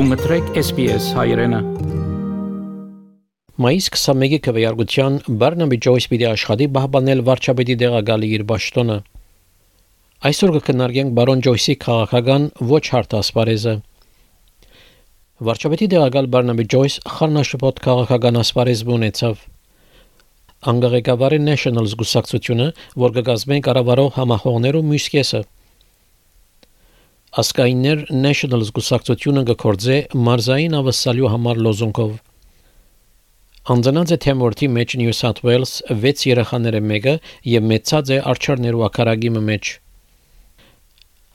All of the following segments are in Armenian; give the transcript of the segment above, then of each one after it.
Դու մտրեք SPS հայրենը Մայիս 21-ի քվեարկության Բարնաբի Ջոյս պիտի աշխատի բահբանել վարչապետի դեղագալի իր ճշտոնը։ Այսօր կքննարկենք բարոն Ջոյսի քաղաքական ոչ հարթ ասպարեզը։ Վարչապետի դեղագալ Բարնաբի Ջոյս խառնաշփոթ քաղաքական ասպարեզ ունեցավ։ Անգլիակավարի National զգուսակցությունը, որ կգազմեն կառավարող համախոհներու մյուս կեսը։ Ասկայիններ National զգուսակցությունը կկործե մարզային ավսալյու համար լոզունգով Անձնանց է թեմորթի մեջ Նյու Սաթ Ուելս 6 երեխաները մեկը եւ մեծած է արչարներու ակարագի մեջ։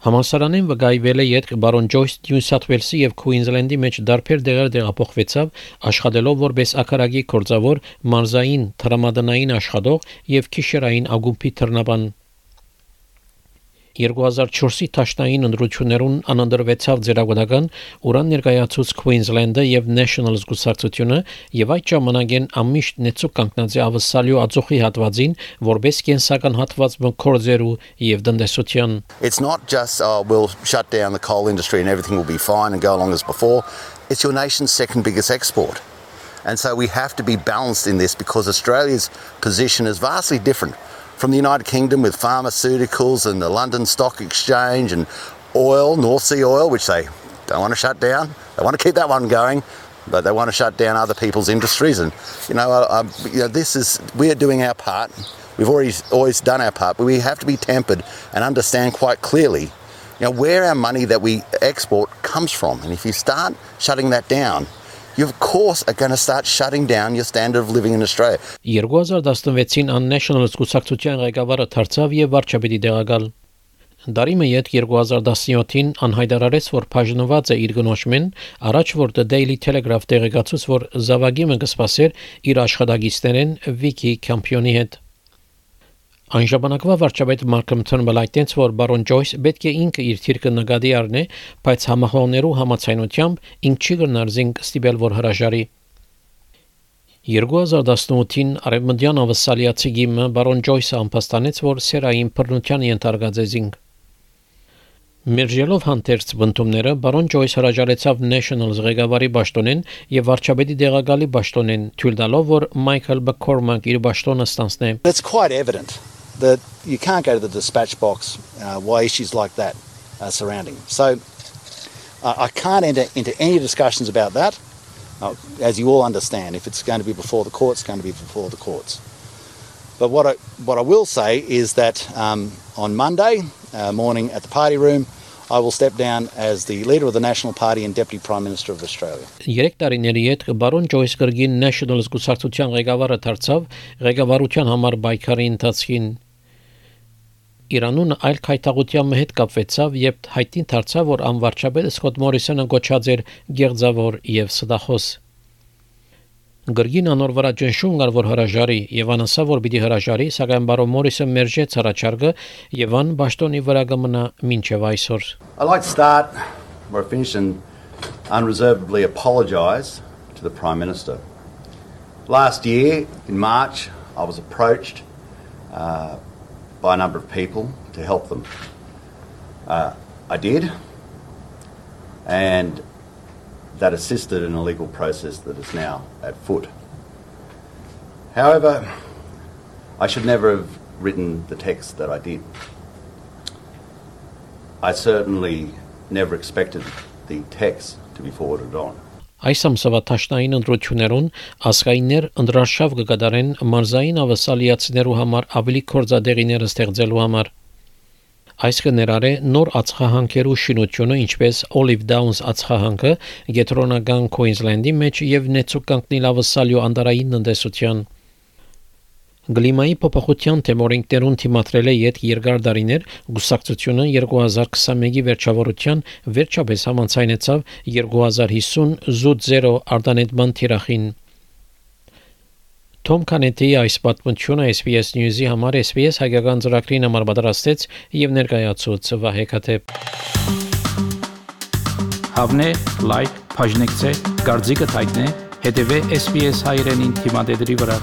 Համալսարանին վկայվել է յետք բարոն Ջոյս Նյու Սաթ Ուելսի եւ Քուինզլենդի մեջ դարբեր դեղեր դեղափոխվեցավ աշխատելով որպես ակարագի կորձավոր մարզային տրամադանային աշխատող եւ քիշերային ագումբի թռնաբան։ 2004-ի տաշնային ընդրություններուն անընդրվեցավ ձերագուտական ուրան ներկայացուց Queensland-ը եւ National զգուսակցությունը եւ այդ ժամանակեն ամիշտ նեցու կանգնած է ավսալյու ածոխի հատվածին որբես կենսական հատված մկորձերու եւ դնդեսության It's not just oh, we'll shut down the coal industry and everything will be fine and go along as before. It's your nation's second biggest export. And so we have to be balanced in this because Australia's position is vastly different from the United Kingdom with pharmaceuticals and the London Stock Exchange and oil, North Sea oil, which they don't want to shut down. They want to keep that one going, but they want to shut down other people's industries. And you know, I, I, you know, this is we are doing our part. We've already always done our part, but we have to be tempered and understand quite clearly, you know, where our money that we export comes from. And if you start shutting that down, you of course are going to start shutting down your standard of living in Australia. 2016-ին National զգուշակցության ղեկավարը դարձավ եւ վարչապետի դեղակալ։ Դարիմը յետ 2017-ին անհայտարարեց, որ բաժնված է իր գնոշմեն, առաջ որ The Daily Telegraph տեղեկացուց, որ Զավագիմը կսպասեր իր աշխատագիստերեն Վիկի Կամպիոնի հետ։ Այն ժամանակվա վարչապետ Մարկոմ Թորնբել այդտենց որ բարոն Ջոյս պետք է ինքը իր թիրքը նկատի առնե, բայց համախոհներու համացայնությամբ ինք չի գնար զինք ստիպել որ հրաժարի 2018-ին արևմտյան ավսալիացի գիմը բարոն Ջոյսը ամփոստանեց, որ սերային բռնության զինք Մերժելով հանդերձ բնդումները բարոն Ջոյս հրաժարեցավ National ղեկավարի ճշտոնեն եւ վարչապետի դեղակալի ճշտոնեն, թույլ տալով որ Մայքլ Բքորմակ իր ճշտոնը ստանցնե։ It's quite evident that you can't go to the dispatch box uh, why issues like that are surrounding. So uh, I can't enter into any discussions about that. Uh, as you all understand, if it's going to be before the courts, it's going to be before the courts. But what I, what I will say is that um, on Monday uh, morning at the party room, I will step down as the leader of the National Party and Deputy Prime Minister of Australia. Երեք տարիների հետ բարոն Ջոյս Գրգին National զգուշակցության ղեկավարը դարձավ ղեկավարության համար բայկարի ընթացքին Իրանուն այլ քայթաղության հետ կապվեցավ, երբ հայտին դարձավ, որ անվարչապետը Սկոտ Մորիսոնը գոչած էր գեղձավոր եւ սդախոս։ Գրգին անոր վրա ճնշում կար, որ հրաժարի, եւ անասա, որ պիտի հրաժարի, սակայն բարոն Մորիսը մերժեց հրաչարգը եւ ան ճշտոնի վրա կմնա մինչեւ այսօր։ I'd like to start where I finished and unreservedly apologize to the Prime Minister. Last year in March, I was approached uh, by a number of people to help them. Uh, I did, and that assisted in a legal process that is now at foot. However, I should never have written the text that I did. I certainly never expected the text to be forwarded on. Այս ամսվա տաշնային ընդրություններուն ասկայիններ ընդրաշավ կգադարեն մարզային ավասալիացիներու համար ավելի կորձադեղիներ ստեղծելու համար։ Այս կներառե նոր ածխահանքերու շինությունը, ինչպես Olive Downs ածխահանքը, գետրոնական Queensland-ի մեջ եւ նեցուկ կանգնիլ ավասալյու անդարային տնտեսության։ Գլիմայի փոփոխության թեմորինքներուն թիմատրել է յետ երկար դարիներ գուսակցությունը 2021-ի վերջավորության վերջապես համանցայնեցավ 2050 զուտ 0 արտանետման թիրախին Թոմ Կանետի այս պատմությունը SBS News-ի համար SBS հայկական ծրագրին համար պատրաստեց եւ ներկայացուց Վահե Քաթեփ Հավնե լայք բաժնեկցե դարձիկը թայտնե հետեւե SBS հայրենին թիմադեդի վրա